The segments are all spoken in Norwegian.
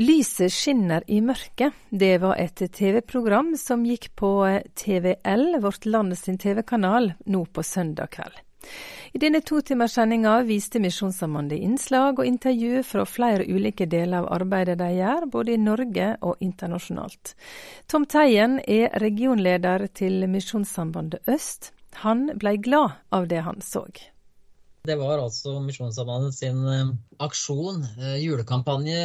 Lyset skinner i mørket. Det var et TV-program som gikk på TVL, vårt land sin TV-kanal, nå på søndag kveld. I denne totimerssendinga viste Misjonssambandet innslag og intervju fra flere ulike deler av arbeidet de gjør, både i Norge og internasjonalt. Tom Teien er regionleder til Misjonssambandet Øst. Han blei glad av det han så. Det var altså Misjonssambandet sin eh, aksjon, eh, julekampanje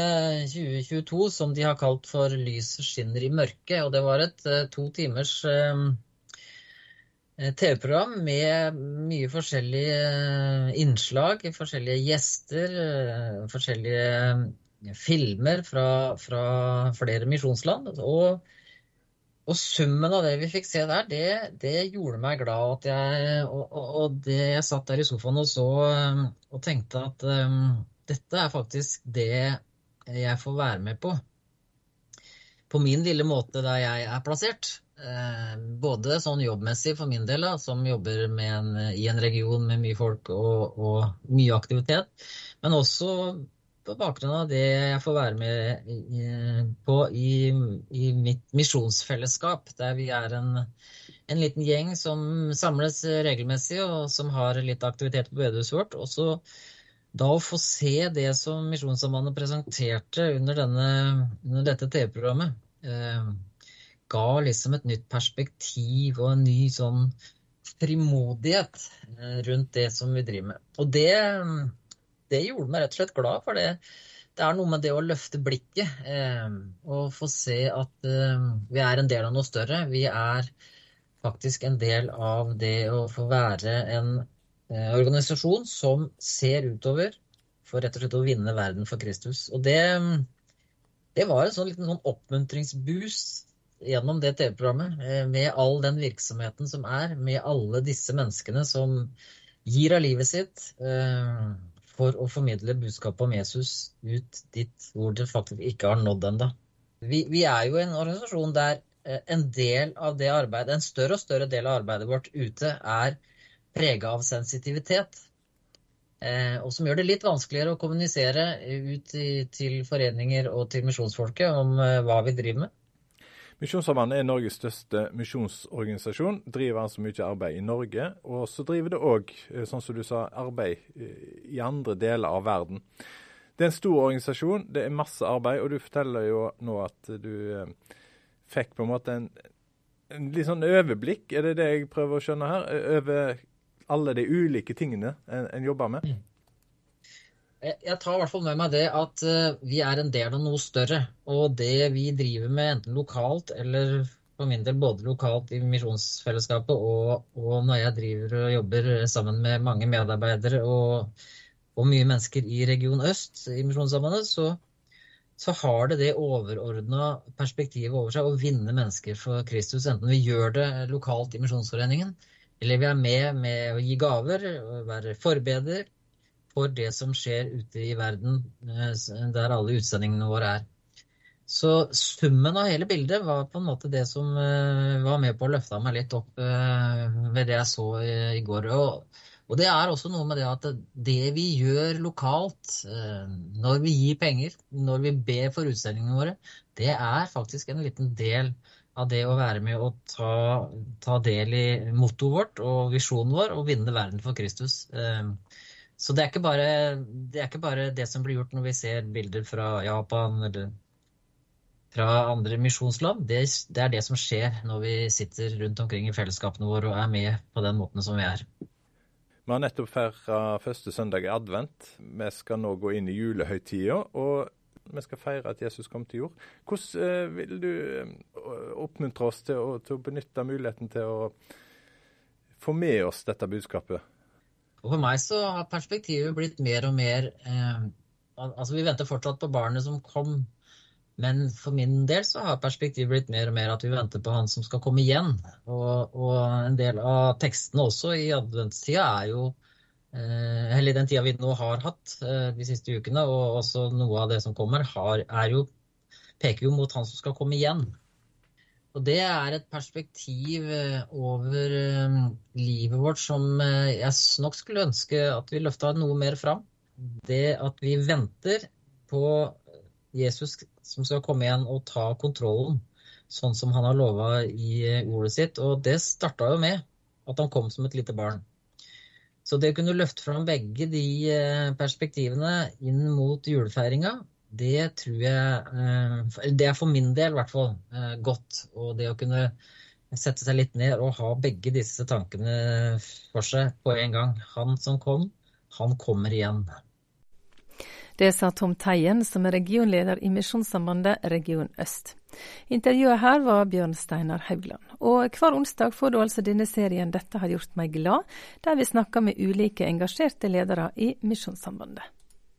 2022, som de har kalt for 'Lyset skinner i mørket'. Og det var et eh, to timers TV-program med mye forskjellige innslag, forskjellige gjester, forskjellige filmer fra, fra flere misjonsland. Og og summen av det vi fikk se der, det, det gjorde meg glad. Jeg, og, og, og, det jeg satt der i sofaen og så um, og tenkte at um, dette er faktisk det jeg får være med på. På min lille måte der jeg er plassert. Eh, både sånn jobbmessig for min del, da, som jobber en, i en region med mye folk og, og mye aktivitet. Men også på bakgrunn av det jeg får være med på i, i mitt misjonsfellesskap, der vi er en, en, liten gjeng som samles regelmessig, og som har litt aktivitet på bedehuset vårt. Og så da å få se det som Misjonssambandet presenterte under, denne, under dette TV-programmet, eh, ga liksom et nytt perspektiv og en ny sånn frimodighet eh, rundt det som vi driver med. Og det det gjorde meg rett og slett glad. For det, det er noe med det å løfte blikket eh, og få se at eh, vi er en del av noe større. Vi er faktisk en del av det å få være en eh, organisasjon som ser utover for rett og slett å vinne verden for Kristus. Og det, det var en sånn liten sånn oppmuntringsboost gjennom det TV-programmet, eh, med all den virksomheten som er, med alle disse menneskene som gir av livet sitt. Eh, for å formidle budskapet om Jesus ut dit hvor det faktisk ikke har nådd ennå. Vi, vi, er jo en organisasjon der eh, en del av det arbeidet, en større og større del av arbeidet vårt ute er prega av sensitivitet. Eh, og som gjør det litt vanskeligere å kommunisere ut til foreninger og til misjonsfolket om eh, hva vi driver med. Misjonssambandet er Norges største misjonsorganisasjon. Driver altså mye arbeid i Norge. Og så driver det òg, eh, sånn som du sa, arbeid eh, i andre deler av verden. Det er en stor organisasjon, det er masse arbeid, og du forteller jo nå at du eh, fikk på en måte en, en litt sånn overblikk, er det det jeg prøver å skjønne her? Over alle de ulike tingene en, en jobber med? Jeg tar i hvert fall med meg det at eh, vi er en del av noe større. Og det vi driver med, enten lokalt eller for min del både lokalt i Misjonsfellesskapet og, og, når jeg driver og jobber sammen med mange medarbeidere og, og mye mennesker i Region Øst i Misjonssambandet, så, så, har det det overordna perspektivet over seg å vinne mennesker for Kristus. Enten vi gjør det lokalt i Misjonsforeningen, eller vi er med med å gi gaver, være forbeder, for det som skjer ute i verden, eh, der alle utsendingene våre er. Så summen av hele bildet var på en måte det som eh, var med på å løfte meg litt opp eh, ved det jeg så i går. Og, det er også noe med det at det vi gjør lokalt, når vi gir penger, når vi ber for utsendingene våre, det er faktisk en liten del av det å være med og ta, ta del i mottoet vårt og visjonen vår og vinne verden for Kristus. Så det er, bare, det er, ikke bare, det som blir gjort når vi ser bilder fra Japan eller fra andre misjonsland. Det, det, er det som skjer når vi sitter rundt omkring i fellesskapene våre og er med på den måten som vi er. Vi har nettopp feira første søndag i advent. Vi skal nå gå inn i julehøytida. Og vi skal feire at Jesus kom til jord. Hvordan eh, vil du eh, oppmuntre oss til å, til å benytte muligheten til å få med oss dette budskapet? Og for meg så har perspektivet blitt mer og mer eh, Altså, vi venter fortsatt på barnet som kom, men for min del så har perspektivet blitt mer og mer at vi venter på han som skal komme igjen. Og, og en del av tekstene også i adventstida er jo eh, Eller den tida vi nå har hatt eh, de siste ukene, og også noe av det som kommer, har, jo, peker jo mot han som skal komme igjen. Og det er et perspektiv eh, over eh, livet vårt som eh, jeg nok skulle ønske at vi løfta noe mer fram. Det at vi venter på Jesus som skal komme igjen og ta kontrollen, sånn som han har lova i ordet sitt. Og det starta jo med at han kom som et lite barn. Så det å kunne løfte fram begge de perspektivene inn mot julefeiringa, det tror jeg eh, Det er for min del i hvert fall eh, godt. Og det å kunne sette seg litt ned og ha begge disse tankene for seg på en gang. Han som kom, han kommer igjen. Det sa Tom Teien, som er regionleder i Misjonssambandet Region Øst. Intervjuet her var Bjørn Steinar Haugland. Og hver onsdag får du altså denne serien 'Dette har gjort meg glad', der vi snakker med ulike engasjerte ledere i Misjonssambandet.